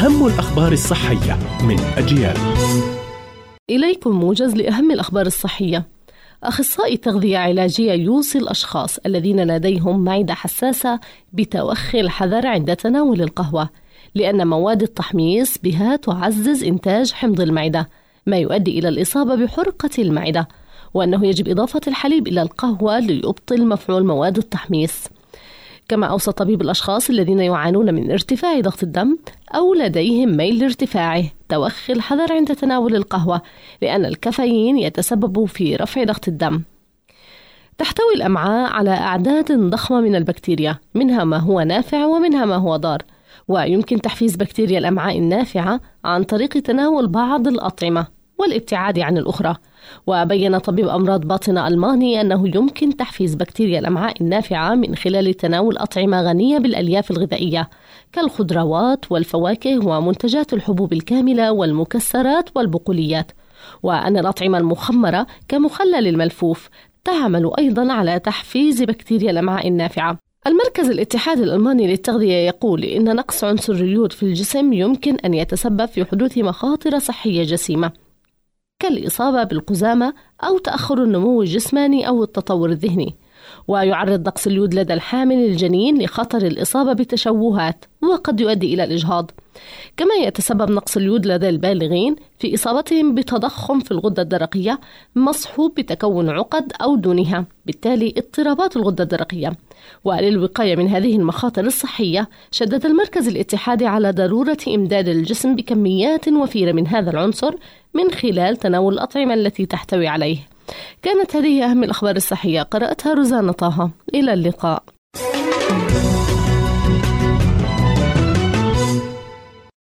أهم الأخبار الصحية من أجيال. إليكم موجز لأهم الأخبار الصحية. أخصائي تغذية علاجية يوصي الأشخاص الذين لديهم معدة حساسة بتوخي الحذر عند تناول القهوة لأن مواد التحميص بها تعزز إنتاج حمض المعدة ما يؤدي إلى الإصابة بحرقة المعدة وأنه يجب إضافة الحليب إلى القهوة ليبطل مفعول مواد التحميص. كما أوصى طبيب الأشخاص الذين يعانون من ارتفاع ضغط الدم أو لديهم ميل لارتفاعه. توخي الحذر عند تناول القهوة لأن الكافيين يتسبب في رفع ضغط الدم. تحتوي الأمعاء على أعداد ضخمة من البكتيريا منها ما هو نافع ومنها ما هو ضار. ويمكن تحفيز بكتيريا الأمعاء النافعة عن طريق تناول بعض الأطعمة. والابتعاد عن الأخرى. وبين طبيب أمراض باطنة ألماني أنه يمكن تحفيز بكتيريا الأمعاء النافعة من خلال تناول أطعمة غنية بالألياف الغذائية كالخضروات والفواكه ومنتجات الحبوب الكاملة والمكسرات والبقوليات. وأن الأطعمة المخمرة كمخلل الملفوف تعمل أيضا على تحفيز بكتيريا الأمعاء النافعة. المركز الاتحاد الألماني للتغذية يقول إن نقص عنصر اليود في الجسم يمكن أن يتسبب في حدوث مخاطر صحية جسيمة. كالإصابة بالقزامة أو تأخر النمو الجسماني أو التطور الذهني. ويعرض نقص اليود لدى الحامل الجنين لخطر الإصابة بتشوهات وقد يؤدي إلى الإجهاض. كما يتسبب نقص اليود لدى البالغين في إصابتهم بتضخم في الغدة الدرقية مصحوب بتكون عقد أو دونها. بالتالي اضطرابات الغدة الدرقية. وللوقاية من هذه المخاطر الصحية شدد المركز الاتحادي على ضرورة إمداد الجسم بكميات وفيرة من هذا العنصر من خلال تناول الأطعمة التي تحتوي عليه. كانت هذه أهم الأخبار الصحية. قرأتها روزانا طه. إلى اللقاء. thank you